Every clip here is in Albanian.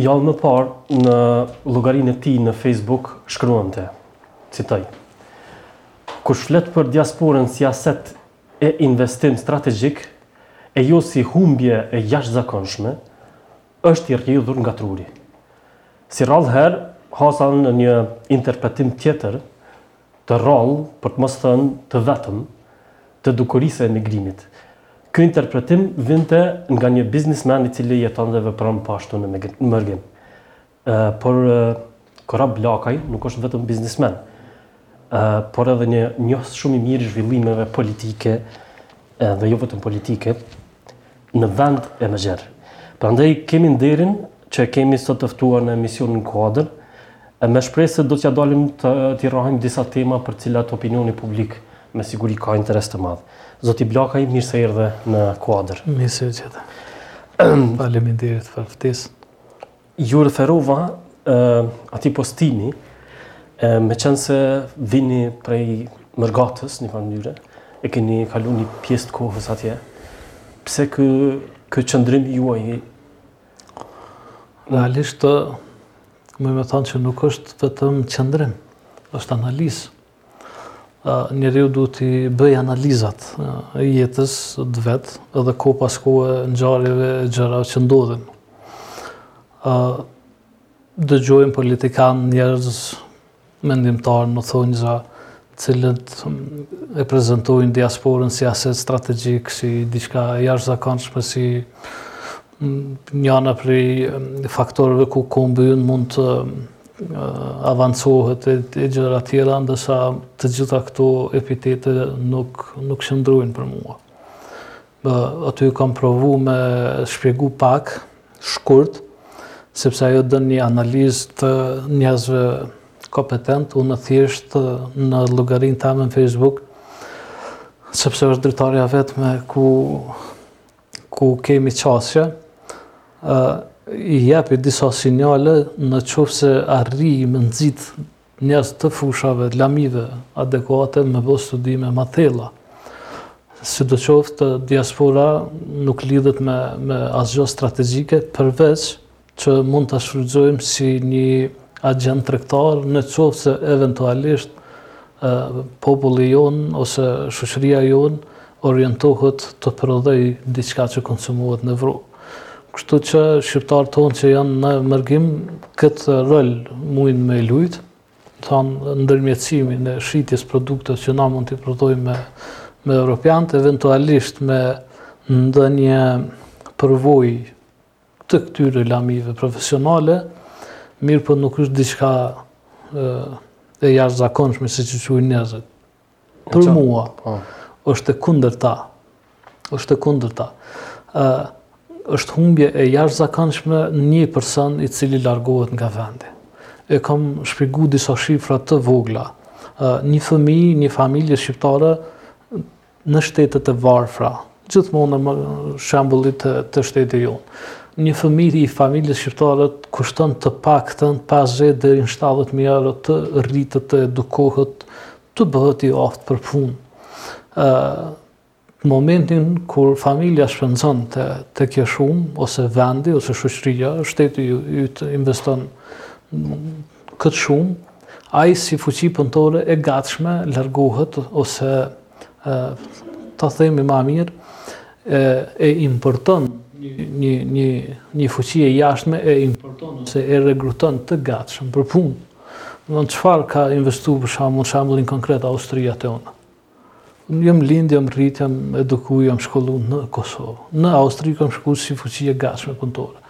Javë më parë, në llogarinë e tij në Facebook shkruante, citoj, Kush flet për diasporën si aset e investim strategjik, e jo si humbje e jashtëzakonshme, është i rrjedhur nga truri. Si rrallëherë, hasa në një interpretim tjetër, të rrallë, për të mos thënë të vetëm, të dukurisë së emigrimit. Ky interpretim vinte nga një biznismen i cili jeton dhe vepron po ashtu në mërgim. Por Korab Blakaj nuk është vetëm biznismen, por edhe një njohës shumë i mirë i zhvillimeve politike dhe jo vetëm politike, në vend e më gjerë. Prandaj kemi nderin që kemi sot të ftuar në emisionin Kuadër, me shpresë se do t'ia dalim t'i rrahim disa tema për cilat opinioni publik me siguri ka interes të madh. Zoti Blakaj, mirë se erdhe në Kuadër. Mirë se ju gjeta. Faleminderit për ftesën. Iu referova atij postimi, meqenëse vini prej mërgatës në një mënyrë, e keni kalu një pjesë të kohës atje, pse ky, ky qëndrim i juaj? Realisht, muj me thanë që nuk është vetëm qëndrim, është analizë. njeriu duhet t'i bëjë analizat e jetës të vet edhe kohë pas kohe ngjarjeve e gjërave që ndodhin. ë dëgjojmë politikanë njerëz mendimtarë në thonjza cilët e prezentojnë diasporën si aset strategjik, si diçka e jashtëzakonshme, si njëna prej faktorëve ku kombi mundet të avancohet e gjëra tjera, ndërsa të gjitha këto epitete nuk, nuk qëndrojnë për mua. Dhe aty kam provu me shpjegu pak, shkurt, sepse ajo don një analizë të njerëzve kompetentë, unë thjesht në llogarinë teme në Facebook, sepse është dritarja e vetme ku ku kemi qasje, i japi disa sinjale në qoftë se arrij me nxitë njerëz të fushave, lamive, adekuate me bo studime ma të thella. Sidoqoftë, diaspora nuk lidhet me asgjo strategjike, përveç që mund ta shfrytëzojmë si një agjent tregtar në qoftë se eventualisht populli jonë ose shoqëria jonë orientohet të prodhojë diçka që konsumohet në Evropë. Kështu që shqiptarët tonë që janë në mërgim këtë rol mujnë me lujt, thonë ndërmjetësimin e shitjes produkteve që na mund t'i prodhojmë me me europianët, eventualisht me ndonjë përvojë të këtyre lamive profesionale, mirëpo nuk është diçka e jashtëzakonshme siç e quajnë njerëzit. Për mua po. është e kundërta. Është e kundërta. është humbje e jashtëzakonshme një person i cili largohet nga vendi. E kam shpjegu disa shifra të vogla. një fëmijë, një familje shqiptare në shtete të varfra, gjithmonë në shembullin te shteti jonë. Një fëmijë i familjes shqiptare kushton të paktën 50 deri në 70 mijë euro të rritet, të edukohet, të bëhet i aftë për punë. Në momentin kur familja shpenzon te te kjo shumë ose vendi ose shoqëria, shteti investon këtë shumë, ai si fuqi punëtore e gatshme largohet ose ta themi ma mirë e importon një një një fuqi e jashtme e importon ose e regruton të gatshëm për punë. Domethënë çfarë ka investu për shembull, shembullin konkret Austria te unë. Unë jam lind, jam rrit, jam eduku, jam shkollu në Kosovë. Në Austri kam shku si fuqi e gatshme punëtore.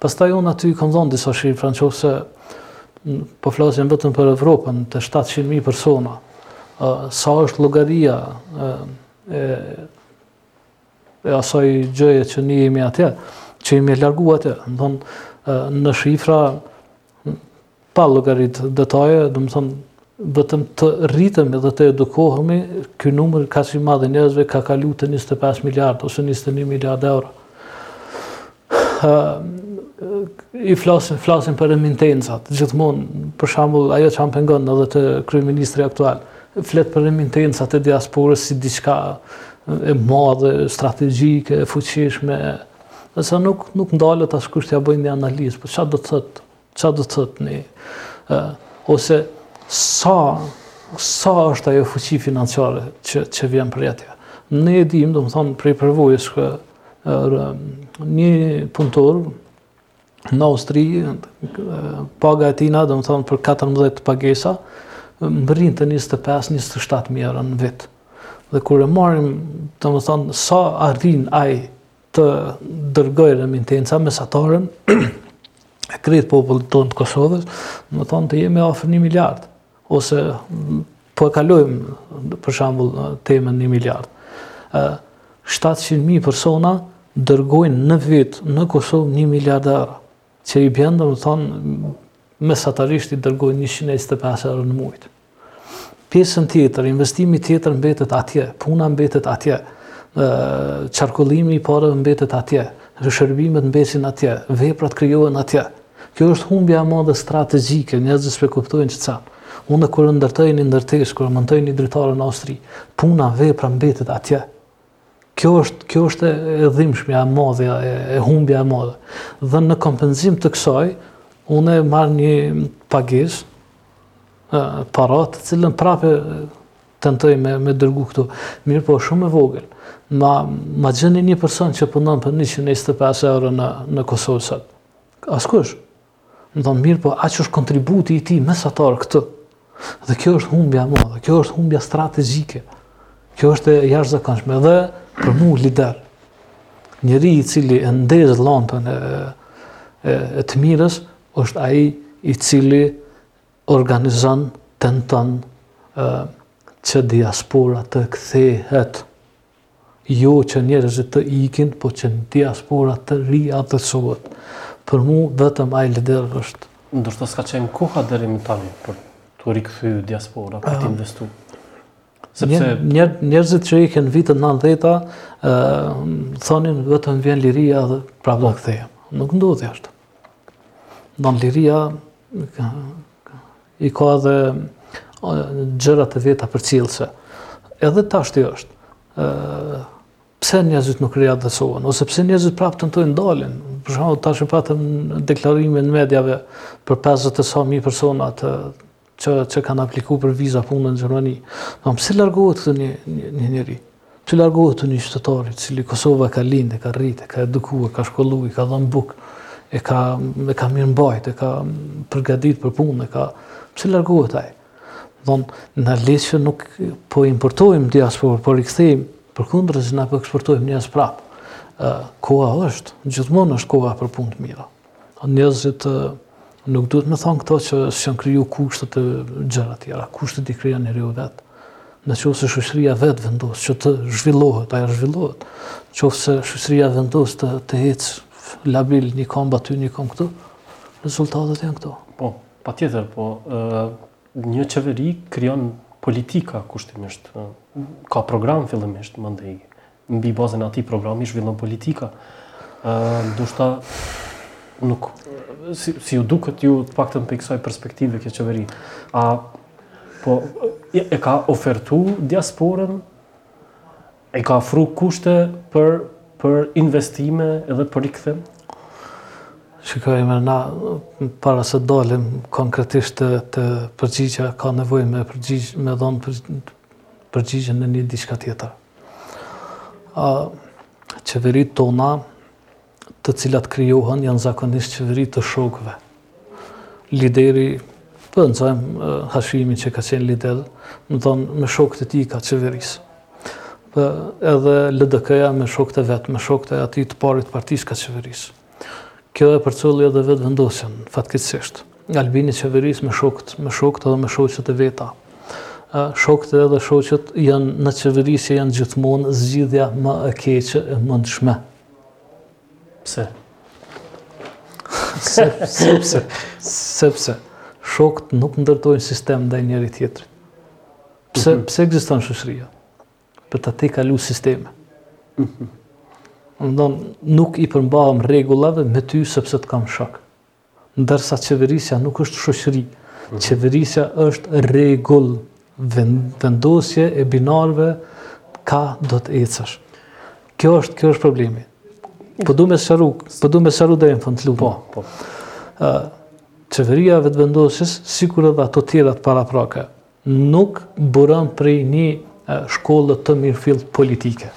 Pastaj unë aty kam dhonë disa shifra, në qofë se po flasim vetëm për Evropën, te 700.000 persona. Sa është llogaria e, e asaj gjëje që ne jemi atje, që jemi largu atje. Në, në shifra, pa llogarit detaje, domethonë vetëm të rritemi dhe të edukohemi, ky numër kaq i madh i njerëzve ka kalu te 25 miliard ose 21 miliard euro. E flasin, flasin për remitencat, gjithmonë, për shembull, ajo që më pengon edhe te kryeministri aktual, flet për remitencat e diasporës si diçka e madhe, strategjike, e fuqishme, Derisa nuk, nuk ndalet askush t'ia bëjë një analizë, por po çka do të thotë, çka do të thotë një, ose sa, sa është ajo fuqi financiare që, që vjen prej atje. Ne e dim, domethonë, prej përvojës që, një punëtor, në Austri, paga e tina, domethonë, për 14 pagesa, mbërrin te 25-27 mijë euro në vit. Dhe kur e marrim, domethonë, sa arrin ai të dërgojë remitenca mesataren, e krejt popullit tonë të Kosovës, domethonë jemi afër një miliard. Ose po e kalojmë, për shembull, temën një miliard. 700.000 persona dërgojnë në vit në Kosovë një miliard euro, që i bjen, domethonë, mesatarisht i dërgojnë 125 euro në mujt. Pjesën tjetër, investimi tjetër mbetet atje, puna mbetet atje, qarkullimi i pareve mbetet atje, shërbimet mbesin atje, veprat krijohen atje. Kjo është humbja e madhe strategjike, njerëzit s'po e kuptojnë sa. Unë kur ndërtoj një ndërtesë, kur montoj një dritare në Austri, puna, vepra mbetet atje. Kjo është, kjo është e dhimbshme, e madhe, e humbja e madhe. Dhe në kompenzim të kësaj, unë marr një pagesë, para, të cilën prapë tentoj me, me dërgu këtu. Mirëpo, shumë e vogël. Ma, ma gjeni një person që punon për 125 euro në, në Kosovë sot. Askush. Me thonë, mirëpo, aq është kontributi i tij mesatar këtu. Dhe kjo është humbja e madhe, kjo është humbja strategjike. Kjo është e jashtëzakonshme. Dhe për mu lider, njeri i cili e ndez llampën e, e, e të mirës, është ai i cili organizon, tenton, e, që diaspora të kthehet Jo që njerëzit të ikin, po që diaspora të riatdhesohet. Për mu vetëm ai lider është. Ndoshta s'ka qenë koha deri më tani për të rikthy diasporën, për të investu. Sepse njerëzit që ikën në vitet 90-ta, thonin vetëm vjen liria dhe prapë do kthehem. Nuk ndodhi ashtu. Domethonë liria I ka edhe gjërat e veta përcjellëse. Edhe tashti është. Pse njerëzit nuk riatdhesohen? Ose pse njerëzit prapë tentojnë të dalin? Për shembull, tash e patëm deklarimin e mediave për 50 e sa mijë persona që, që kanë apliku për viza pune në Gjermani. Pse largohet këtu një, një, një njeri? Pse largohet këtu një qytetar, të cilin Kosova e ka lindë, e ka rritë, e ka eduku, e ka shkollu, i ka dhënë bukë, e ka, e ka mirëmbajtë, e ka përgaditë për punë, e ka... Pse largohet ai? Domethonë, na le që nuk po importojmë diasporë, por i këthejmë, përkundrazi, na po eksportojmë njerëz prapë. Koha është, gjithmonë është koha për punë të mira. Njerëzit nuk duhet me thonë këto që s'janë kriju kushtet e gjëra tjera. Kushtet i krijon njeriu vetë. Në qoftë se shoqëria vetë vendos që të zhvillohet, ajo zhvillohet. Në qoftë se shoqëria vendos të, të hecë labil një kamb aty, një kamb këtu, rezultatet janë këto. Po, patjetër, po, një qeveri krijon politika kushtimisht. Ka program fillimisht, më ndëjë Mbi bazën e atij programi zhvillon politika. Ë ndoshta nuk si, si ju duket ju të paktën prej kësaj perspektive kjo qeveri. A po e ka ofru diasporën e ka ofru kushte për për investime edhe për rikthim? Shiko, me na, para se t'dalim konkretisht te, te përgjigja, ka nevojë me, përgjigj, me dhonë për, përgjigjen në një diçka tjetër. A qeveritë tona të cilat krijohen janë zakonisht qeveri të shokëve. Lideri, për po e zojmë Hashimin që ka qenë lider, me thonë me shokët e tij ka qeverisë. Por edhe LDK-ja me shokët e vet, me shokët e atij të parit partisë ka qeverisë. Kjo e përcolli edhe Vetëvendosjen, fatkeqësisht. Albini qeveris me shokët, me shokët edhe me shoqet e veta. Shokët edhe shoqet në qeverisje janë gjithmonë zgjidhja më e keqe e mundshme. Pse? Sepse, sepse shokët nuk ndërtojnë sistem ndaj njëri-tjetrit. Pse, mhm. pse ekziston shoqëria? Për t'i tejkalu sisteme. Domethon, nuk i përmbahem rregullave me ty sepse të kam shok. Ndërsa qeverisja nuk është shoqëri. Mhm. Qeverisja është rregull vendosje e binarëve ka do të ecësh. Ky është, ky është problemi. Po du me sëru, po du me sëru dhe e në fund të lupo. Po, po. Qeveria e Vetëvendosjes, sikur edhe ato tjerat paraprake, Nuk buron prej një shkolle të mirëfilltë politike.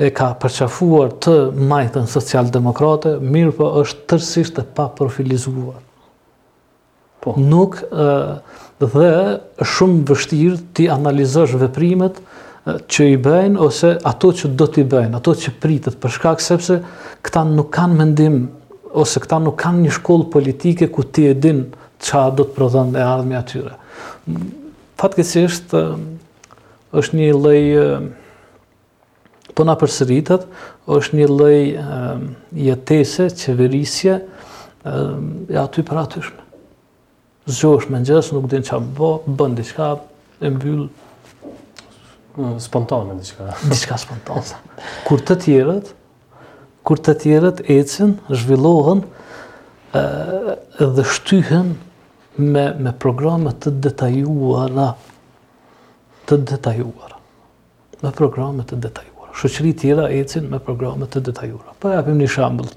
E ka përqafuar të majtën socialdemokrate, mirëpo është tërësisht e paprofilizuar. Po. Nuk dhe shumë vështirë t'i analizosh veprimet që i bëjnë ose ato që do t'i bëjnë, ato që pritet, për shkak sepse këta nuk kanë mendim ose këta nuk kanë një shkollë politike ku ti e din Ça do të prodhon e ardhmja tyre. Fatkeqësisht është një lloj po na përsëritet, është një lloj jetese, qeverisje, e atypëratyshme. Zgjohesh mëngjes, nuk din ça me bo, bën diçka, e mbyll... Spontane diçka. Diçka spontane. Kur të tjerët, Kur të tjerët ecin, zhvillohen dhe shtyhen me, me programe të detajuara, të detajuara, me programe të detajuara. Shoqëri tjera ecin me programe të detajuara. Po japim një shembull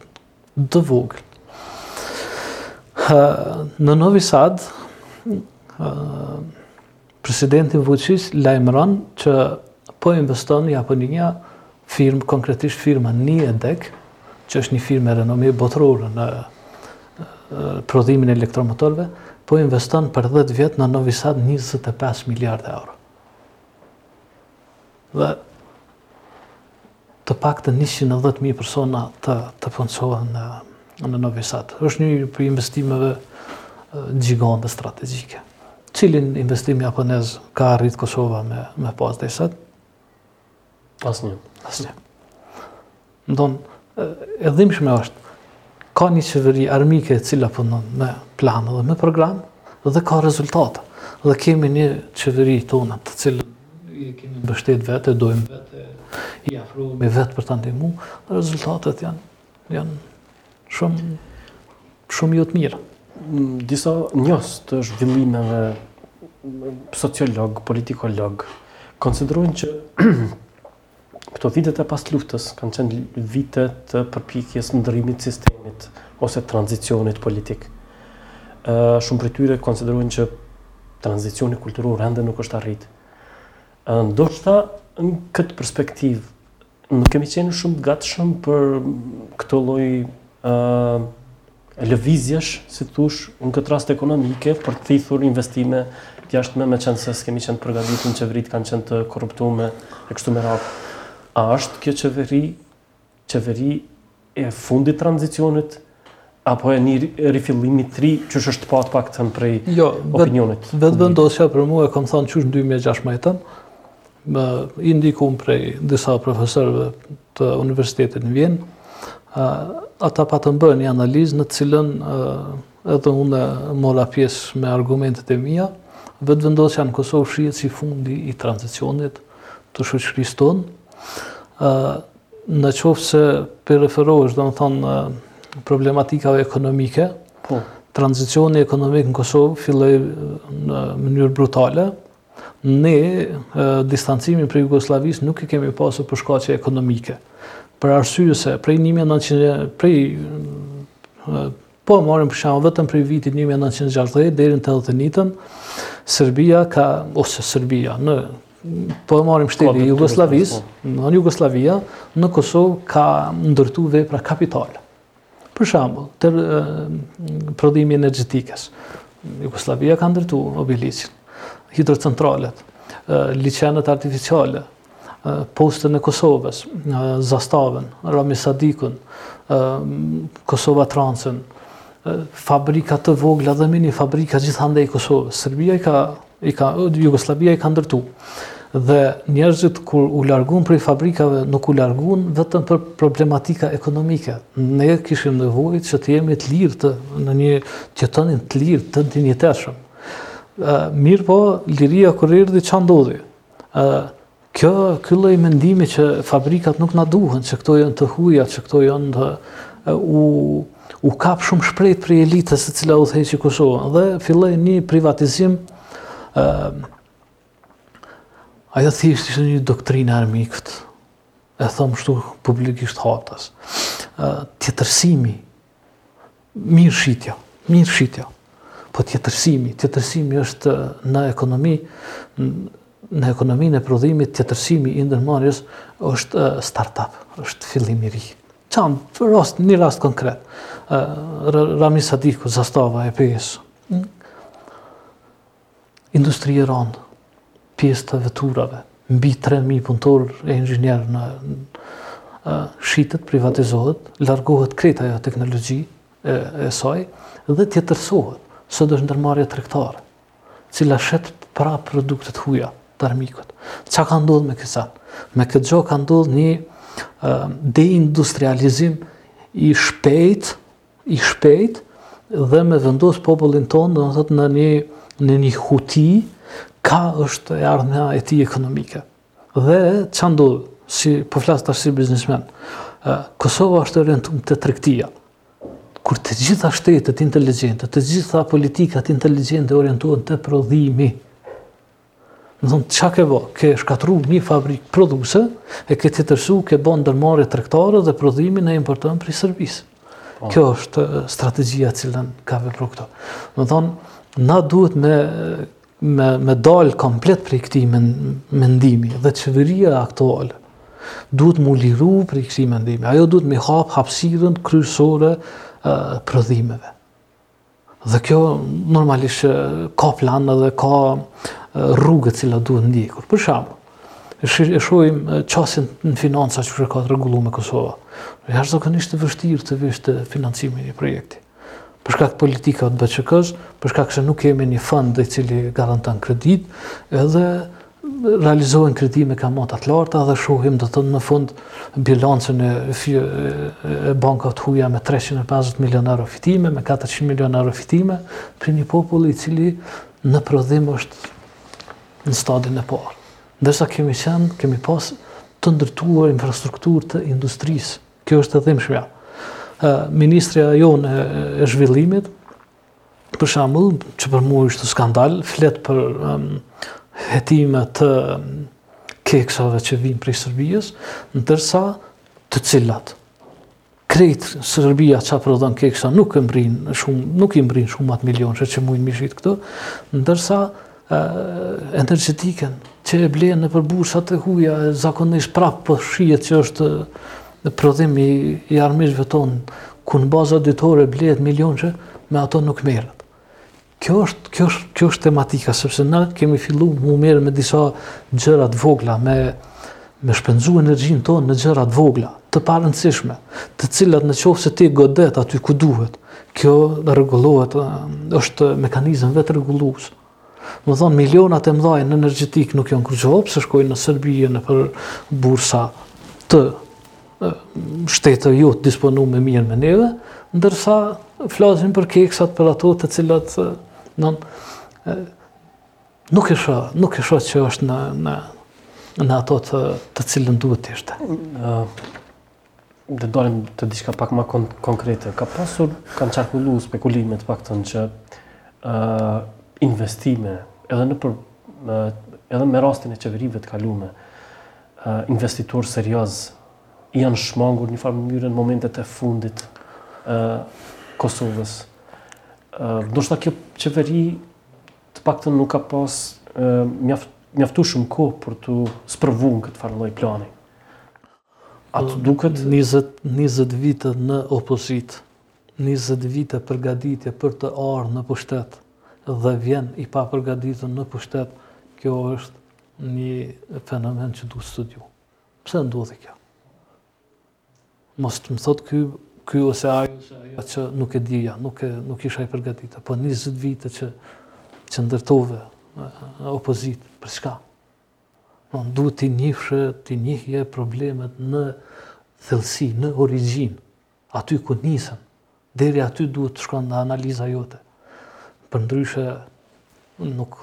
të vogël. Në Novi Sad, Presidenti Vuçiq lajmëron që po investon Japonia, firma konkretisht firma Nidec, që është një firmë e renomit botëror në prodhimin e elektromotorëve, po investon për 10 vjet në Novi Sad 25 miliardë euro. dhe të paktën njëqind e dhjetë mijë persona të të punësohen në në Novi Sad. Është një prej investimeve gjigante strategjike. Cilin investim japonez ka arrit Kosova me me pas deri sot? Asnjë. Asnjë. Ndon, e dhimshme është, ka një qeveri armike e cila punon me plan dhe me program, dhe ka rezultate. Dhe kemi një qeveri tonë, të cilën e kemi mbështet vetë, e dojmë vetë, i ofrohemi vetë për ta ndihmu, dhe rezultatet janë, janë shumë, shumë jo të mira. Disa njohës të zhvillimeve sociologë, politikologë, konsiderojnë që Këto vitet e pasluftës kanë qenë vite të përpjekjes ndrrimit të sistemit ose tranzicionit politik. Shumë prej tyre konsiderojnë që tranzicioni kulturor ende nuk është arritë. Ndoshta në këtë perspektivë nuk kemi qenë shumë të gatshëm për këtë lloj lëvizjesh, si të thush, në këtë rast ekonomike, për të thithur investime të jashtme, meqenëse s'kemi qenë të përgatitun, qeveritë kanë qenë të korruptume e kështu me radhë. A është kjo qeveri, qeveri e fundit të tranzicionit, apo e një rifillimi të ri, që është pa pak të thënë prej jo, opinionit? Jo, Vetëvendosja për mu e kom thënë qysh në 2016, E ndikume prej disa profesorëve të Universitetit në Vjenë, ata patën bërë një analizë në të cilën edhe unë mora pjesë me argumentet e mia, Vetëvendosja në Kosovë shihet si fundi i tranzicionit të shoqërisë tonë, në qoftë se po u referohesh domethonë problematikave ekonomike, po. tranzicioni ekonomik në Kosovë filloi në mënyrë brutale, Ne distancimin prej Jugosllavisë nuk e kemi pasur për shkaqe ekonomike. Për arsye se prej 1900 prej po marrim për shembull vetëm prej vitit 1960 deri në 81-ën Serbia ka ose Serbia në, po e marrim shtetin e Jugosllavisë, në Jugosllavia, në Kosovë ka ndërtu vepra kapitale. Për shembull, te prodhimi i energjetikës. Jugosllavia ka ndërtu Obiliqin, hidrocentralet, liqenet artificiale, postën e Kosovës, Zastavën, Ramiz Sadikun, Kosovatransin, fabrika të vogla dhe mini fabrika gjithandej Kosovës. Serbia i ka i ka Jugosllavia i ka ndërtu. Dhe njerëzit kur u larguan prej fabrikave, nuk u larguan vetëm për problematika ekonomike. Ne kishim nevojë që të jemi të lirë, të në një të jetonim të lirë, të dinjitetshëm. Mirëpo, liria kur erdhi ça ndodhi. Kjo, ky lloj mendimi që fabrikat nuk na duhen, që këto janë të huaja, që këto janë të, u u kap shumë shpejt prej elitës e cila udhëheqi Kosovën dhe filloi një privatizim ë ajo thjesht ishte një doktrinë e armikut e them kështu publikisht haptas ë tjetërsimi Mirë shitja, mirë shitja. Po tjetërsimi, tjetërsimi është në ekonomi, në ekonominë e prodhimit, tjetërsimi i ndërmarrjes është start-up, është fillim i ri. Ça, për rast, një rast konkret, Ramiz Sadiku, Zastava e PS, Industri e randë, pjesë të veturave, mbi 3.000 punëtorë e inxhinierë, shitet, privatizohet, largohet krejt ajo teknologi e saj dhe tjetërsohet, sot është ndërmarrje tregtare, e cila shet pra produkte të huja të armikut. Qa ka ndodhë me këta? Me këtë gjë ka ndodhë një deindustrializim i shpejtë i shpejtë dhe e vendos popullin tonë, do të thotë në një në një huti ka është e ardhmja e tij ekonomike. Dhe ça ndodh, si po flas tash si biznesmen. Kosova është e orientun te tregtia. Kur të gjitha shtetet inteligjente, të gjitha politikat inteligjente orientohen te prodhimi, Do të thotë, qa ke bo, ke shkatru një fabrikë prodhuse, e ke tjetërsu, ke bo ndërmarrje tregtare dhe prodhimin e importon prej Serbisë. Po. Kjo është strategjia të cilën ka vepru këto. Do të thotë, na duhet me, me, me dalë komplet prej këtij mendimi dhe qeveria aktuale duhet m'u liru prej këtij mendimi. Ajo duhet m'i hapë hapsirën kryesore prodhimeve. Dhe kjo normalisht ka plan dhe ka rrugë të cilat duhet ndjekur. Për shembull, e shohim qasjen në financa që ka të rregullume Kosova. Është jashtëzakonisht e vështirë të vish te financimi i një projekti. Për shkak të politikave të BQK-së, për shkak se nuk kemi një fond i cili garanton kreditë, edhe realizohen kredi me kamata të larta dhe shohim do të thotë në fund bilancin e e bankave të huaja me 350 milionë euro fitime, me 400 milionë euro fitime për një popull i cili në prodhim është në stadin e parë. Ndërsa kemi qenë, kemi pas të ndërtuar infrastrukturë të industrisë. Kjo është e dhimbshmja. Ministrja jonë e zhvillimit për shembull, që për mu është skandal, flet për um, hetime të keksave që vijnë prej Serbisë, ndërsa të cilat krejt Serbia që prodhon keksa nuk e mbrin shumën, nuk i mbrin shumën atë milionshe që mujnë me shit këtu, ndërsa energjetikën, që e blejnë nëpër bursat e huja, e zakonisht prapë po shihet që është një prodhim i, i armiqve tonë, ku në baza ditore blehet milionshe, me ato nuk merret. Kjo është, kjo është, kjo është tematika, sepse na kemi fillu m'u marrë me disa gjëra t'vogla, me, Me shpenzu energjinë tonë në gjëra të vogla, të parëndësishme, të cilat në qoftë se ti godet aty ku duhet, kjo rregullohet, është mekanizëm vetërregullues. Me thonë, milionat e mëdhaj në energjetikë nuk janë kurgjo, pse shkojnë në Serbi, nëpër bursa të shteteve jo të disponu me mirë me neve, ndërsa flasin për keksat, për ato të cilat në, Nuk e shoh, nuk e shoh që është në në në ato të të cilën duhet të ishte. Dhe dalim te diçka pak ma kon konkrete. Ka pasur, kanë qarkullu spekulime të pakton që ë uh, investime edhe në për uh, edhe me rastin e qeverive të kalume uh, investitorë seriozë janë shmangur një farë mënyrë në momentet e fundit uh, Kosovës. Uh, ndoshta kjo qeveri të pakton nuk ka pas mjaft mjaftueshëm kohë për të sprovu këtë farë lloj plani. A të duket 20 20 vite në opozitë, 20 vite përgatitje për të ardhë në pushtet dhe vjen i papërgatitur në pushtet, kjo është një fenomen që duhet studiu. Pse ndodhi kjo? Mos të më thotë ky, ky ose ai ose ajo që nuk e dija, nuk e nuk isha i përgatitur. Po 20 vite që që ndërtove opozitë, për çka? Po duhet të njihshe, të njihje problemet në thellësi, në origjinë, aty ku nisën. Deri aty duhet të shkonte analiza jote. Përndryshe nuk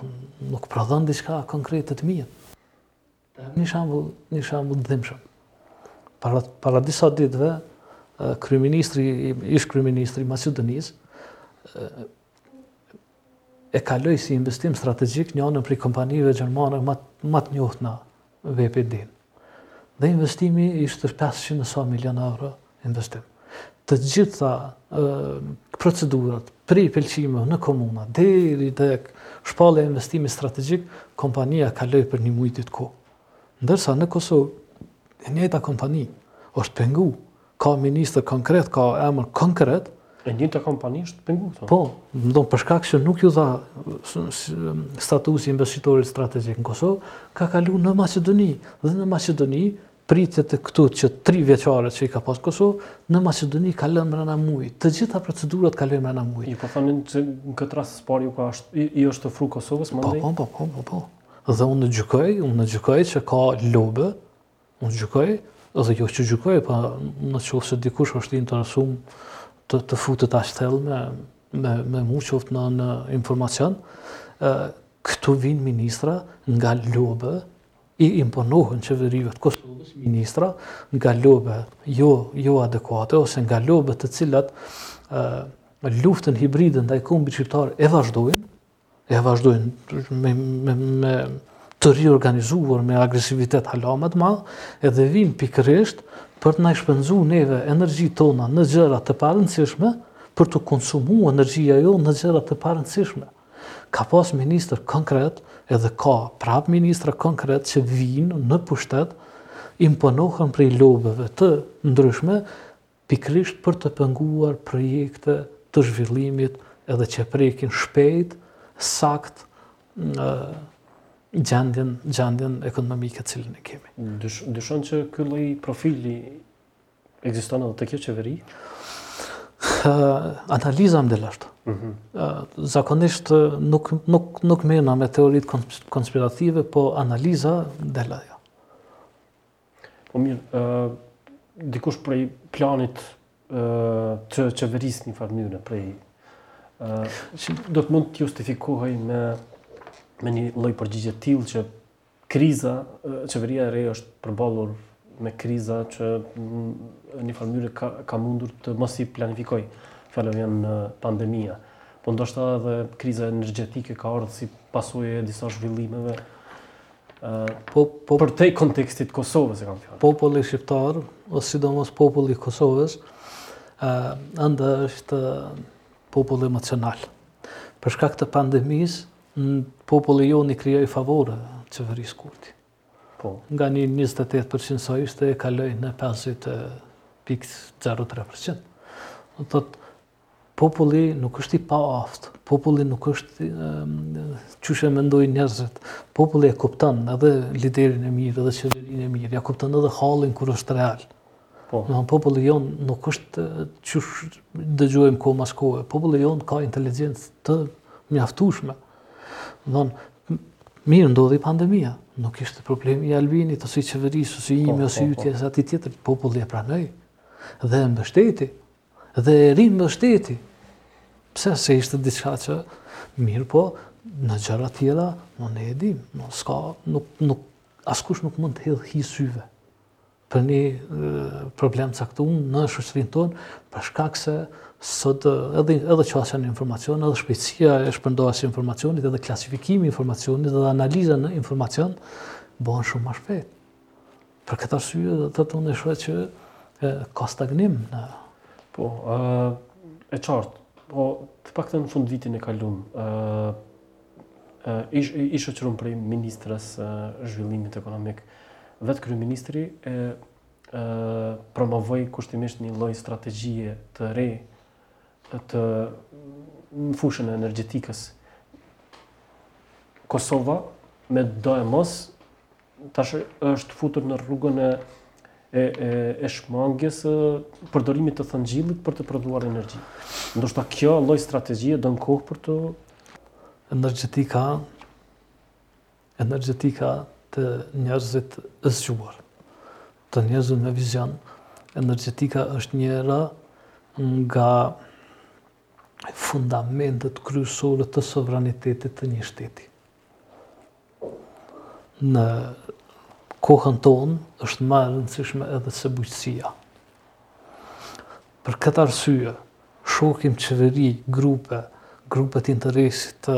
nuk prodhon diçka konkrete të mirë. Një shembull, një shembull të dhimbshëm. Para para disa ditëve, kryeministri, ish kryeministri i Maqedonisë e kaloi si investim strategjik njanën prej kompanive gjermane ma të njohtun, WPD-në. Dhe investimi ishte 500 e sa milion euro investim. Të gjitha procedurat, prej pëlqimeve në komuna, deri tek shpallja e investimit strategjik, kompania kaloi për një muaj ditë kohë. Ndërsa në Kosovë, e njëjta kompani është pengu, ka ministër konkret, ka emër konkret, E njëta kompani është pengu këto? Po, më, do, për shkak që nuk ju dha statusi i investitorit strategjik në Kosovë, ka kalu në Macedoni. Dhe në Macedoni, Pritjet këtu që tri vjeçaret që i ka pas Kosovë, në Macedoni kalojnë mrena mujit. Të gjitha procedurat kalojnë mrena mujit. Ju po thoni që në këtë rast së pari ju ka është, i, është ofru Kosovës, më ndaj? Po, po, po, po, po. Dhe unë gjykoj, unë gjykoj që ka lobe, unë gjykoj, dhe jo që gjykoj, po në qoftë se dikush është i interesum të, të futët ashtu thellë me, me, me mu qoftë në, në informacion, këtu vijnë ministra nga lobe, i imponohen qeverive të Kosovës, ministra, nga lobe jo, jo adekuate, ose nga lobe të cilat e, luftën hibride ndaj kombit shqiptar e vazhdojnë, e vazhdojnë me, me, me të riorganizuar me agresivitet hala më të madh, edhe vijnë pikërisht për të na shpenzu neve energjitë tona në gjëra të parëndësishme, për t'u konsumu energjia jonë në gjëra të parëndësishme. Ka pas ministër konkret edhe ka prap ministra konkret që vijnë në pushtet imponohen prej lobeve të ndryshme pikërisht për të penguar projekte të zhvillimit edhe që e prekin shpejt, sakt gjendjen, gjendjen ekonomike të cilën e kemi. Dyshon që ky lloj profili Ekziston edhe te kjo qeveri? analiza më del ashtu. Mhm. Zakonisht nuk, nuk, nuk merrna me teoritë konspirative, po analiza m'del ajo. Po mirë, dikush prej planit të qeveris një farë mënyre, prej... do të mund të justifikohej me, me një loj përgjigje të tillë që Kriza, qeveria e re është përballur me kriza që në një farë mënyre ka, ka mundur të mos i planifikojë. Fjala vjen pandemia. Po ndoshta edhe kriza energjetike ka ardhur si pasojë e disa zhvillimeve po, po, përtej kontekstit të Kosovës e kam fjalën. Populli shqiptar, ose sidomos populli i Kosovës, ende është popull emocional. Për shkak të pandemisë, Populli jonë i krijoi favore qeverisë Kurti. Po. Nga një 28 përqind sa ishte e kaloi në 50.03 përqind. Do të thotë populli nuk është i paaftë, populli nuk është qysh e mendojnë njerëzit, populli e kupton edhe liderin e mirë edhe qeverinë e mirë, ja kupton edhe hallin kur është real. Po. Në në populli jonë nuk është që dëgjojmë kohë mas kohë. Populli jonë ka inteligencë të mjaftushme. Në në mirë ndodhi pandemija. Nuk ishte problemi i Albinit, ose i qeverisë, ose i imi, po, ose po, i yti, po. ose i atij tjetër, populli e pranoi. Dhe e mbështeti. Dhe e rimbështeti. Pse se ishte diçka që mirëpo, në gjëra tjera, në ne e dimë. Më s'ka, nuk, nuk, askush nuk mund të hedhë hi syve. për një problem të caktun në shoqërinë tonë, për shkak se sot edhe, edhe qasja në informacion, edhe shpejtësia e shpërndarjes së informacionit, edhe klasifikimi i informacionit, edhe analiza në informacion, bëhen shumë ma shpejt. Për këtë arsye, do të thotë që e, ka stagnim në... Po, e, e qartë, po, të paktën në fundvitin e kalun, e, i shoqërun prej ministres së zhvillimit ekonomik. Vetë kryeministri e promovoi kushtimisht një lloj strategjie të re të në fushën e energjetikës. Kosova me do e mos tash është futur në rrugën e e, e, e shmangies së përdorimit të thëngjillit për të prodhuar energji. Ndoshta kjo lloj strategjie don kohë për të energjetika energjetika te njerëzit e zgjuar. Te njerëzit me vizion, energjetika është njëra nga fundamentet kryesore të sovranitetit të një shteti. Në kohën tonë është ma e rëndësishme edhe se bujqësia. Për këtë arsye, shohim qeveri, grupe, grupe të interesit, të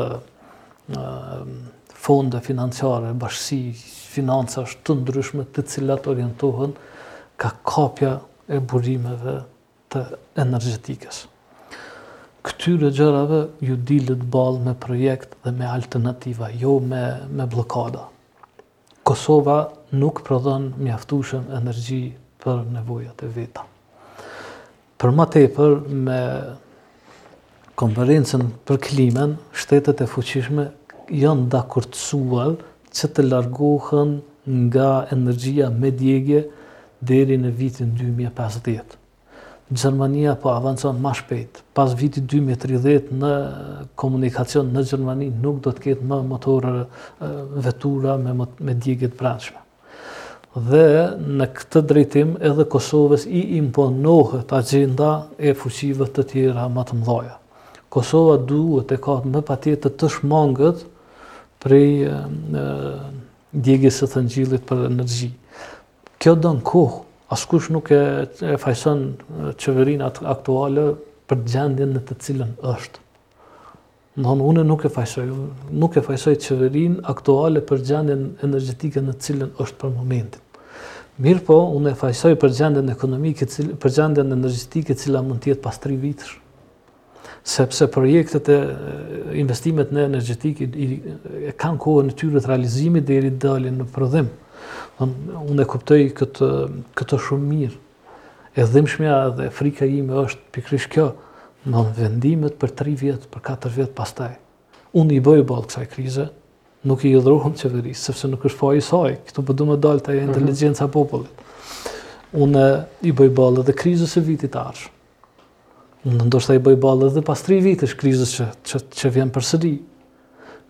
fondeve financiare, bashkësi financash të ndryshme të cilat orientohen kah kapja e burimeve të energjetikës. Këtyre gjërave iu dilet ballë me projekt dhe me alternativa, jo me me bllokada. Kosova nuk prodhon mjaftueshëm energji për nevojat e veta. Për ma tepër me Konferencën për Klimën, shtetet e fuqishme janë dakortësuar që të largohen nga energjia me djegie deri në vitin dy mijë e pesëdhjetë. Gjermania po avancon ma shpejt. Pas vitit dy mijë e tridhjetë në komunikacion në Gjermani nuk do të ketë më motorë, vetura me djegie të brendshme. dhe në këtë drejtim edhe Kosovës i imponohet agjenda e fuqive të tjera më të mëdha. Kosova duhet e ka me patjetër të shmangët prej djegjes së thëngjillit për energji. Kjo don kohë, askush nuk e, e fajëson qeverinë aktuale për gjendjen në të cilën është. Nano, unë nuk e fajësoj, unë nuk e fajësoj qeverinë aktuale për gjendjen energjetike në të cilën është për momentin. Mirëpo, unë e fajësoj për gjendjen ekonomike, për gjendjen energjetike e cila mund të jetë pas tri vitesh. Sepse projektet e investimet në energjetikë e kanë kohën e tyre të realizimit deri dalin në prodhim. Unë e kuptoj këtë, këtë shumë mirë. E dhimbshmja dhe frika ime është pikërisht kjo, në vendimet për 3 vjet, për 4 vjet pastaj. Unë i bëj ballë kësaj krize, nuk i dhrohem qeverisë, sepse nuk është faji saj, këtu po duhet të dalë të mhm. inteligjenca e popullit. Unë i bëj ballë edhe krizës së vitit të ardhshëm. Unë ndoshta i bëj ballë edhe pas 3 vitesh krizës që që, që vjen përsëri.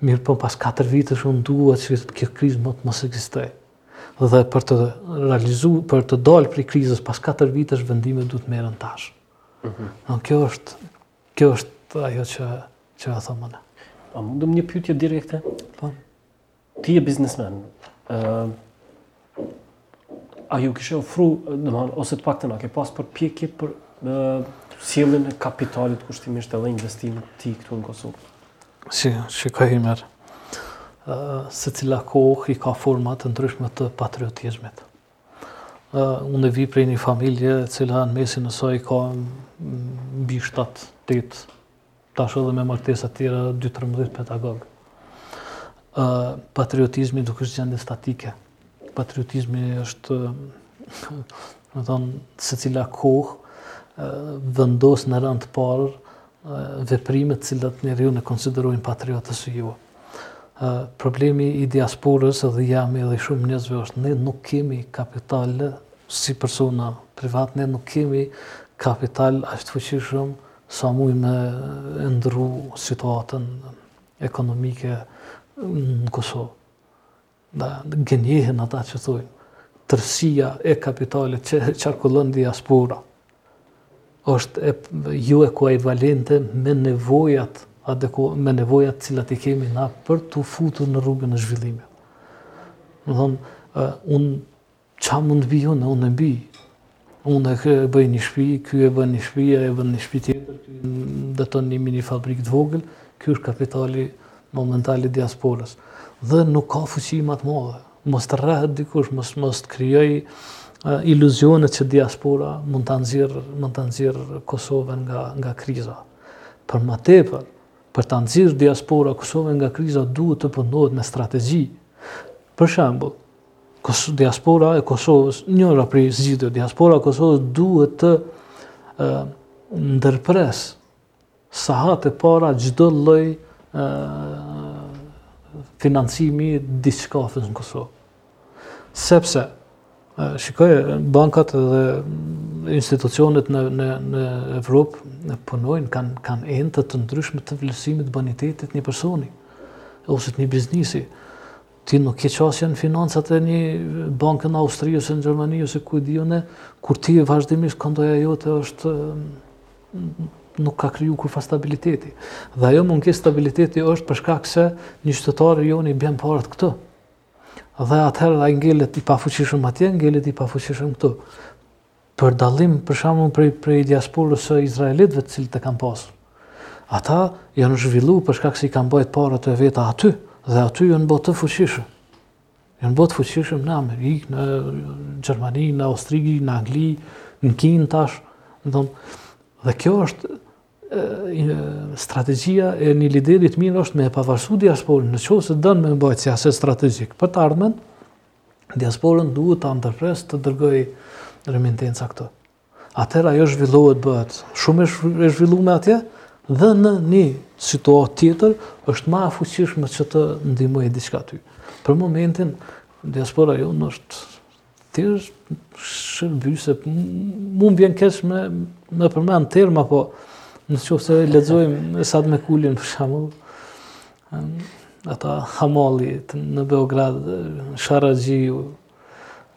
Mirëpo pas 4 vitesh unë dua që kjo krizë më të mos ekzistojë. dhe për të realizu, për të dalë prej krizës pas 4 vitesh vendimet duhet të merren tash. Mhm. Në kjo është, kjo është ajo që, që e thëmë në. A mundëm një pyetje direkte? Po. Ti je biznesmen, uh, a ju kishe ofru, në manë, ose të paktën a ke pas përpjekje për uh, sjelljen e kapitalit kushtimisht edhe investimin e tij këtu në Kosovë? Si, shiko Ymer, secila kohë i ka forma të ndryshme të patriotizmit. Unë vi prej një familje e cila në mesin e saj ka mbi 7-8 tash edhe me martesa të tjera 12-13 pedagogë. Patriotizmi nuk është gjendje statike. Patriotizmi është, me thënë, secila kohë vendos në rend të parë veprime të cilat njeriun e konsiderojnë patriot ose jo. Problemi i diasporës dhe i jemi dhe shumë njerëzve është ne nuk kemi kapital si persona privat, ne nuk kemi kapital aq të fuqishëm sa mujmë me ndru situatën ekonomike në Kosovë. Gënjehen ata që thonë, tërësia e kapitalit që qarkullon diaspora është e, jo ekuivalente me nevojat adeko, me nevojat cilat i kemi na për t'u futur në rrugën e zhvillimit. Me thënë, unë Ça mund të bëj unë, unë e bëj. Unë e bëj një shpi, ky e bën një shpi, e bën një shpi tjetër, ky beton një mini fabrikë të vogël, ky është kapitali momental i diasporës. Dhe nuk ka fuqi ma t'madhe. Mos të rrehet dikush, mos, mos të krijojë iluzione që diaspora mund ta nxjerrë, mund ta nxjerrë Kosovën nga, nga kriza. Për më tepër, për ta nxjerrë diaspora Kosovën nga kriza duhet të punohet me strategji. Për shembull, Diaspora e Kosovës, njëra prej zgjidhjeve, diaspora e Kosovës duhet të ndërpresë sa ma parë çdo lloj financimi të diçkafes në Kosovë. Sepse, shikoj, bankat dhe institucionet në, në, në Evropë në punojnë, kanë kan ente të ndryshme të vlerësimit të bonitetit të një personi, ose të një biznisi. Ti nuk ke qasje në financat e një banke në Austri, ose në Gjermani, ose ku e di une, kur ti vazhdimisht kontoja jote është nuk ka kriju kurrfarë stabiliteti. Dhe ajo mungesë stabiliteti është për shkak se një qytetar i joni i bjen paret këtu. Dhe atëherë ai ngelet i pafuqishëm atje, ngelet i pafuqishëm këtu. Për dallim, për shembull, prej prej diasporës së izraelitëve të cilët e kanë pasur. Ata janë zhvillu për shkak se i kanë mbajt paratë e veta aty dhe aty janë bërë të fuqishëm. Janë bërë të fuqishëm në Amerikë, në Gjermani, në Austri, në Angli, në Kinë tash, ndon. Dhe kjo është strategjia e një lideri të mirë është me e pavarësu diasporën, në qoftë se don me e mbajtë si aset strategjik, për të ardhmen, diasporën duhet ta ndërpres të dërgojë remintenca këtu. Atëherë ajo zhvillohet bëhet shumë e zhvillume atje dhe në një situatë tjetër është ma e fuqishme që të ndihmojë diçka ty. Për momentin diaspora jonë është thjesht shërbyse. Mu m'vjen keq me përmend terma, po, në qoftë se lexojmë Esad Mekulin për shembull, Ata hamalët në Beograd, sharraxhiu,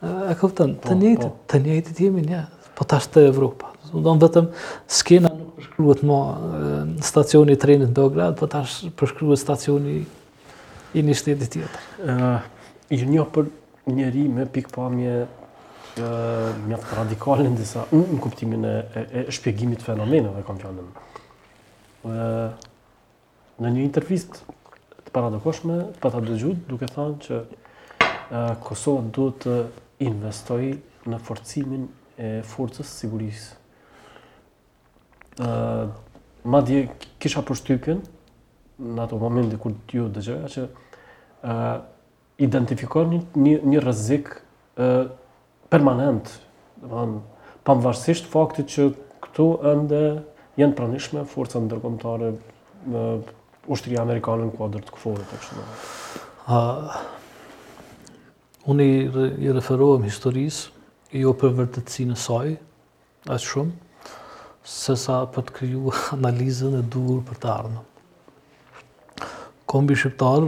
e këpëtën, po, të njëjtë, po, të njëjtët jemi ne, po tash te Evropa. Në do në vetëm, skena nuk përshkruhet ma stacioni i trenit në Beograd, po tash përshkruhet stacioni i një shtetit tjetër. Uh, ju njoh për njeri me pikëpamje mjaft radikale në disa, në kuptimin e, e, e shpjegimit të fenomeneve, kam fjalën. Në një intervistë të paradokohshme, pata dëgju duke thënë që Kosova duhet të investojë në forcimin e forcës së sigurisë. Ëh, madje kisha përshtypjen në ato momente kur ju dëgjoja që ëh identifikon një rrezik permanent, domethënë pavarësisht faktit që këtu ende janë pranishme forca ndërkombëtare me ushtria amerikane në kuadër të KFOR-it e kështu Unë i referohem historisë, jo për vërtetësinë e saj, Aq shumë, sesa për të krijuar analizën e duhur për të ardhmen. Kombi shqiptar,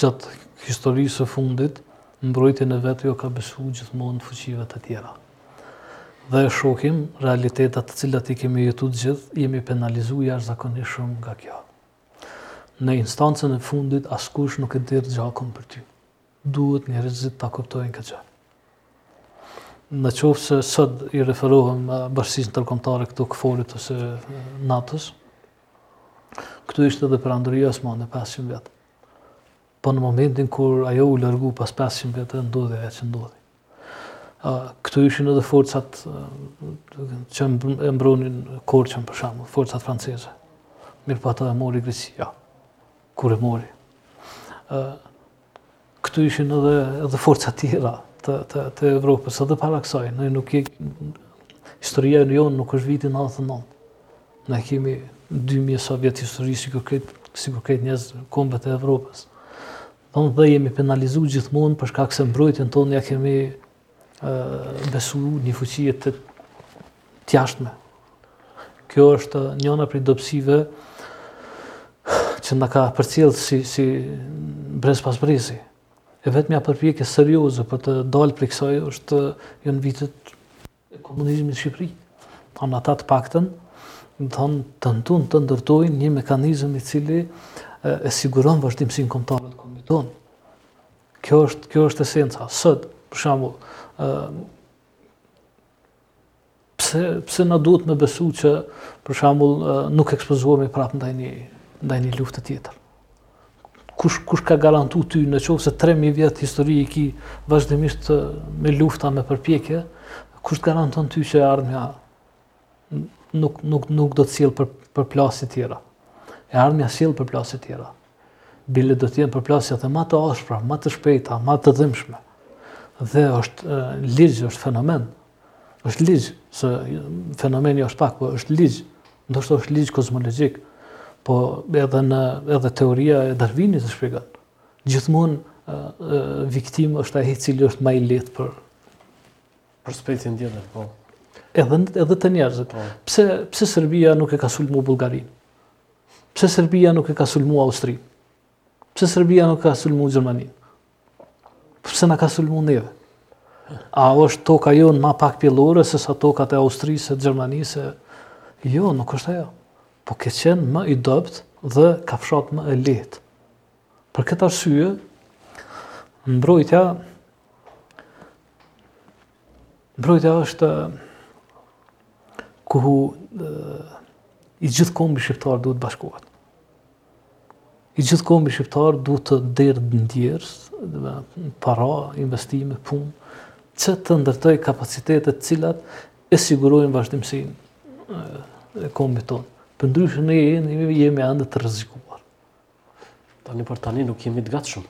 gjatë historisë së fundit, mbrojtjen e vet ia ka besu gjithmonë fuqive të tjera. Dhe e shokim, realitetet të cilat i kemi jetu të gjithë, jemi penalizu jashtëzakonisht shumë nga kjo. Në instancën e fundit, askush nuk e derdh gjakun për ty. Duhet njerëzit ta kuptojnë këtë gjë. Në qoftë se sot i referohem bashkësisë ndërkombëtare këtu KFOR-it ose NATO-s, këtu ishte edhe Perandoria Osmane 500 vjet. Po në momentin kur ajo u largu pas 500 vjetëve ndodhi ajo që ndodhi. Këtu ishin edhe forcat që e mbronin Korçën për shembull, forcat franceze. Mirëpo atë e mori Greqia. Kur e mori. Këtu ishin edhe edhe forca tjera të të të Evropës edhe para kësaj, ne nuk e historia e jonë nuk është vitin 99. Ne kemi 2000 e sa vjet histori sikur krejt sikur krejt njerëz kombet e Evropës. Don dhe jemi penalizu gjithmonë për shkak se mbrojtjen tonë ia kemi besu një fuqie të jashtme. Kjo është njëna prej dobësive që na ka përcjellë si, si brez pas brezi. E vetmja përpjekje serioze për të dalë prej kësaj është kjo në vitet e komunizmit në Shqipëri. Anë ata të paktën, të thonë tentuan të ndërtojnë një mekanizm i cili e siguron vazhdimësinë kombëtare të kombit tonë. Kjo është, kjo është esenca. Sot, për shembull, ë pse pse na duhet me besu që për shembull nuk ekspozohemi prap ndaj një ndaj një lufte tjetër. Kush kush t'ka garantu ty në qoftë se 3000 vjet histori i ki vazhdimisht me lufta me përpjekje, kush të garanton ty që e ardhmja nuk nuk nuk do të sjellë për përplasje të tjera. E ardhmja sjell përplasje të tjera. Bile do të jenë përplasje edhe ma të ashpra, ma të shpejta, ma të dhimshme. Dhe është ligj, është fenomen. Është ligj se fenomeni është pak, po është ligj. Ndoshta është ligj kozmologjik. Po edhe në edhe teoria e Darwinit e shpjegon. Gjithmonë viktimë është ai i cili është ma i lehtë për Për specien tjetër, po. Edhe, edhe te njerëzit. Po. Pse, pse Serbia nuk e ka sulmu Bulgarinë? Pse Serbia nuk e ka sulmu Austrinë? Pse Serbia nuk ka sulmu Gjermaninë? Pse na ka sulmu neve? A është toka jonë ma pak pjellore se sa tokat e Austrisë, e Gjermanisë? Jo, nuk është ajo. Po ke qenë më i dobt dhe kafshat më e lehtë. Për këtë arsye, mbrojtja Mbrojtja është ku i gjithë kombi shqiptar duhet të bashkohet. I gjithë kombi shqiptar duhet të derdhë djersë, para, investime, punë, që të ndërtojë kapacitetet të cilat e sigurojnë vazhdimësinë e kombit tonë. Përndryshe ne jemi ende të rrezikuar. Tani për tani nuk jemi të gatshëm.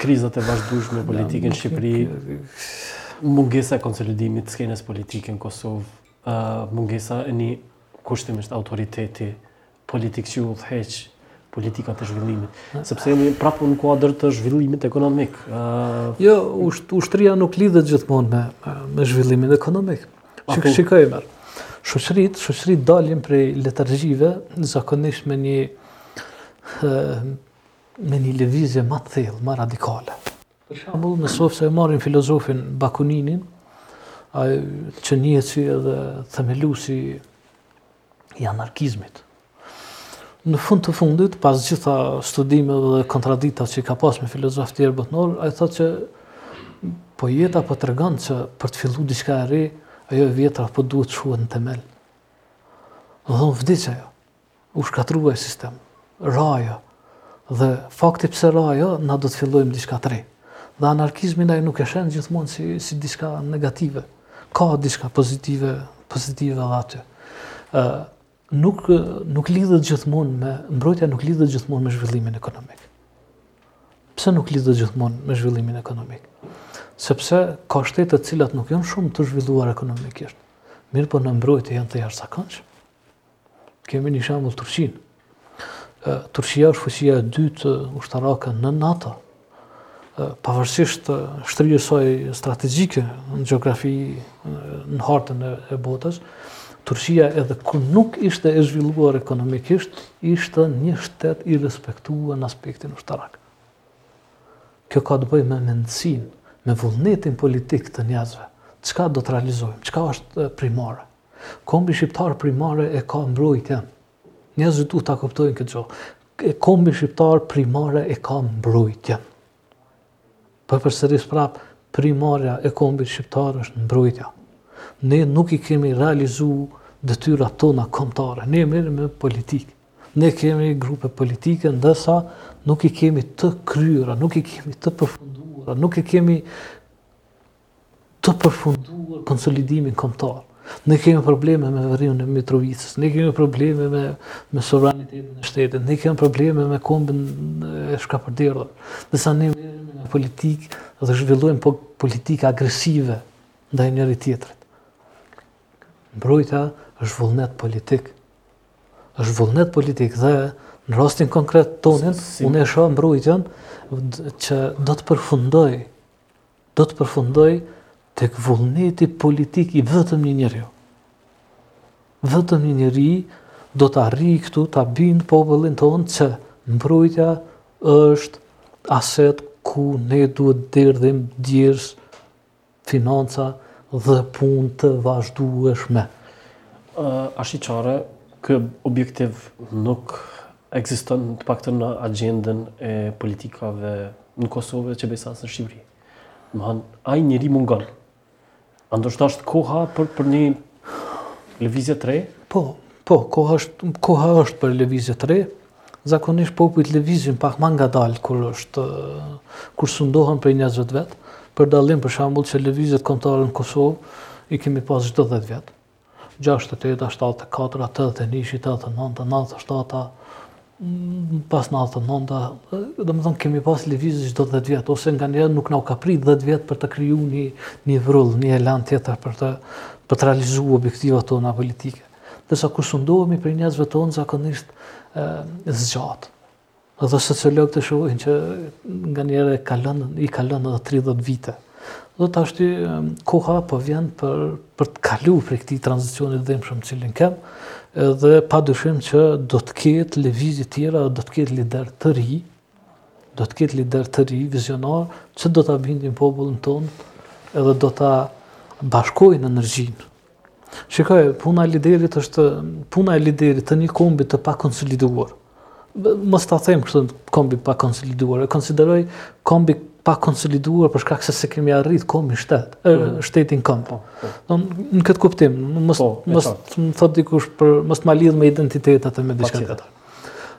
Krizat e vazhdueshme politike në Shqipëri, mungesa e konsolidimit të skenës politike në Kosovë, mungesa e një kushtimisht autoriteti politik që udhëheq politikat e zhvillimit. Sepse jemi prapë në kuadër të zhvillimit ekonomik. Jo, ushtria nuk lidhet gjithmonë me zhvillimin ekonomik. Shiko, shiko, më. Shoqëritë, shoqëritë dalin prej letargjive zakonisht me një me një lëvizje më të thellë, më radikale. Për shembull, në qoftë se e marrim filozofin Bakuninin, ai që njihet si edhe themeluesi i anarkizmit. Në fund të fundit, pas gjitha studimeve dhe kontradikta që i ka pas me filozofë tjerë botënorë, ai thotë që po jeta po tregon që për të fillu diçka e re, ajo e vjetra po duhet shuhet në temel. Dhe vdiq ajo, u shkatërrua ai sistem, ra ajo, Dhe fakti pse ra ajo, na do të fillojmë diçka të re. Dhe anarkizmin ai nuk e sheh gjithmonë si, si diçka negative. Ka diçka pozitive, pozitive dhe aty. Ë, nuk, nuk lidhet gjithmonë me, mbrojtja nuk lidhet gjithmonë me zhvillimin ekonomik. Pse nuk lidhet gjithmonë me zhvillimin ekonomik? Sepse ka shtete të cilat nuk janë shumë të zhvilluar ekonomikisht. Mirëpo në mbrojtje janë të jashtëzakonshëm. Kemi një shembull Turqinë. Turqia është fuqia e dytë ushtarake në NATO. Pavarësisht shtrirjes së saj strategjike në gjeografi në hartën e botës, Turqia edhe kur nuk ishte e zhvilluar ekonomikisht, ishte një shtet i respektuar në aspektin ushtarak. Kjo ka të bëjë me mendësinë, me vullnetin politik të njerëzve. Çka do të realizojmë? Çka është primare? Kombi shqiptar primare e ka mbrojtjen. Njerëzit duhet ta kuptojnë këtë gjë. E kombi shqiptar primare e ka mbrojtjen. Po përsëris prap, primarja e kombit shqiptar është mbrojtja. Ne nuk i kemi realizuar detyrat tona kombëtare. Ne merremi me politikë. Ne kemi grupe politike ndërsa nuk i kemi të kryera, nuk i kemi të përfunduara, nuk i kemi të përfunduar konsolidimin kombëtar. Ne kemi probleme me veriun e Mitrovicës, ne kemi probleme me, me sovranitetin e shtetit, ne kemi probleme me kombin e shkapërderdhur. Ndërsa ne merremi me politikë dhe zhvillojmë po politikë agresive ndaj njëri tjetrit. Mbrojtja është vullnet politik. është vullnet politik dhe në rastin konkret tonin, si... unë e shoh mbrojtjen që do të përfundojë Do të përfundojë tek vullneti politik i vetëm një njeriu. Vetëm një njeri do të arrijë këtu ta bindë popullin tonë që mbrojtja është aset ku ne duhet derdhim djersë, financa dhe punë të vazhdueshme. Ashiqare,, ky objektiv nuk Ekziston të paktën në agjendën e politikave në Kosovë që besa as në Shqipëri. Domethënë, ai njeri mungon. A ndoshta është koha për, për një lëvizje të re? Po, po, koha është, koha është për lëvizje të re. Zakonisht popujt lëvizin pak ma ngadalë kur është, kur sundohen prej njerëzve të vet. Për dallim për shembull që lëvizjet kombëtare në Kosovë i kemi pas çdo dhjetë vjet. gjashtëdhetë e teta, shtatëdhetë e katra, tetëdhetë e njishi, tetëdhetë e nanta, nantëdhetë e shtata, pas nantëdhetë e nanta, domethonë kemi pas lëvizje çdo dhetë vjet, ose nganjëherë nuk u ka prit dhetë vjet për të kriju një, një vrull, një elan tjetër për të, për të realizu objektiva tona politike. Ndërsa kur sundohemi prej njerëzve tonë, zakonisht e, zgjat. Edhe sociologët shohin që nganjëherë kalon, i kalon edhe 30 vite. Dhe tashti koha po vjen për, për të kalu prej këtij tranzicioni të dhimbshëm në cilin jemi, edhe pa dyshim që do të ketë lëvizje tjera, do të ketë lider të ri, do të ketë lider të ri, vizionar, që do ta bindin popullin tonë, edhe do ta bashkojnë energjinë Shikoje, puna e liderit është puna e liderit të një kombi të pakonsoliduar. Mos ta them kështu komb i pakonsoliduar, e konsideroj komb i pakonsoliduar për shkak se s'e kemi arrit kombi shtet, mhm. shtetin komb. Po, po. Do në këtë kuptim, mos po, mos të më thotë dikush për mos të ma lidh me identitetet e me diçka tjetër.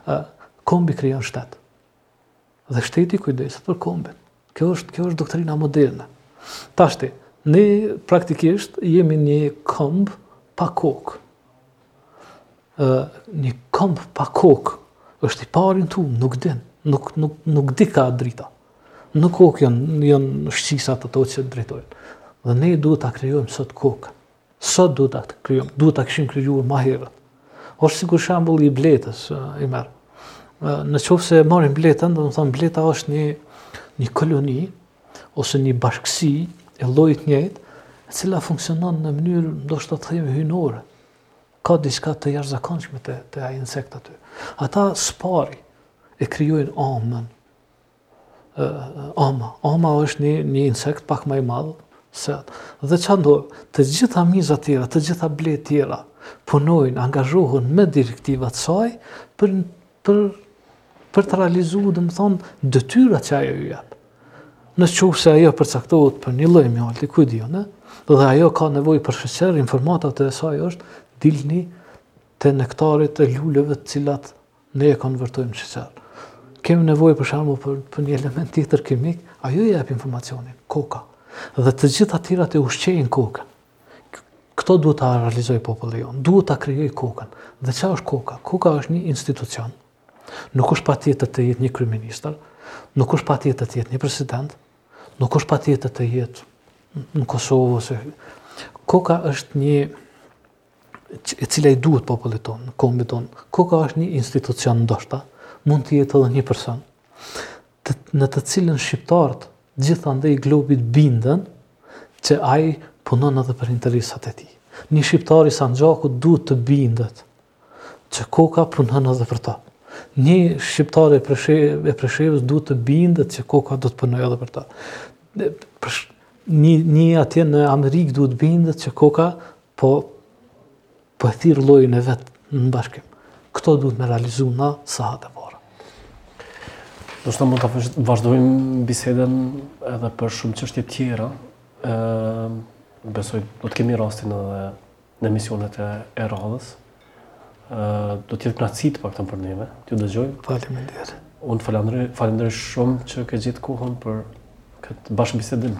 Ë kombi krijon shtet. Dhe shteti kujdeset për kombin. Kjo është, kjo është doktrina moderne. Tashti, ne praktikisht jemi një komb pa kokë. Një komb pa kokë është i paorientum, nuk din, nuk, nuk, nuk di ka drita. Në kokë janë, janë shqisat ato që drejtojnë. Dhe ne duhet ta krijojmë sot kokë. Sot duhet ta krijojmë, duhet ta kishim krijuar ma herët. Është sikur shembulli i bletës, i merr. Në qoftë se marrim bletën, domethënë bleta është një një koloni ose një bashkësi e llojit të njëjtë, e cila funksionon në mënyrë ndoshta të themi hyjnore. Ka diçka të jashtëzakonshme te te ai insekt aty. Ata së pari e krijojnë amën. ama. Ama është një, një insekt pak ma i madh se ato. Dhe ça ndodh? Të gjitha mizat tjera, të gjitha bletët tjera punojnë, angazhohen me direktivat e saj për për për të realizu, domethënë, detyrat që ajo ju jep. Në qoftë se ajo përcaktohet për një lloj mjalti, ku di unë, dhe ajo ka nevojë për sheqer, informatat e saj është dilni te nektarit e luleve të cilat Ne e konvertojmë në sheqer. Kemi nevojë për shembull për, për një element tjetër kimik, ajo jep informacionin, koka. Dhe të gjitha tjerat e ushqejnë kokën. Këtë duhet ta realizojë populli jonë, duhet ta krijojë kokën. Dhe ça është koka? Koka është një institucion, nuk është patjetër të jetë një kryeministër, nuk është patjetër të jetë një president, nuk është patjetër të jetë në Kosovë, ose... Koka është një e cila i duhet popullit tonë, kombit tonë. Koka është një institucion ndoshta, mund të jetë edhe një person, të, në të cilën shqiptarët gjithandej globit binden që ai punon edhe për interesat e tij. Një shqiptar i Sanxhakut duhet të bindet që koka punon edhe për ta. Një shqiptar i Preshevës, Preshevës duhet të bindet që koka do të punojë edhe për ta. Një një atje në Amerikë duhet të bindet që koka Po, po e thirr llojin e vet në bashkim. Këtë duhet me realizu na sa hatë e para. Ndoshta mund të vazhdojmë bisedën edhe për shumë çështje tjera. Besoj, do të kemi rastin edhe në emisionet e, e radhës. Do të jetë kënaqësi, paktën për neve, të ju dëgjojmë. Faleminderit. Unë falënderoj shumë që gjetët kohën për këtë bashkëbisedim.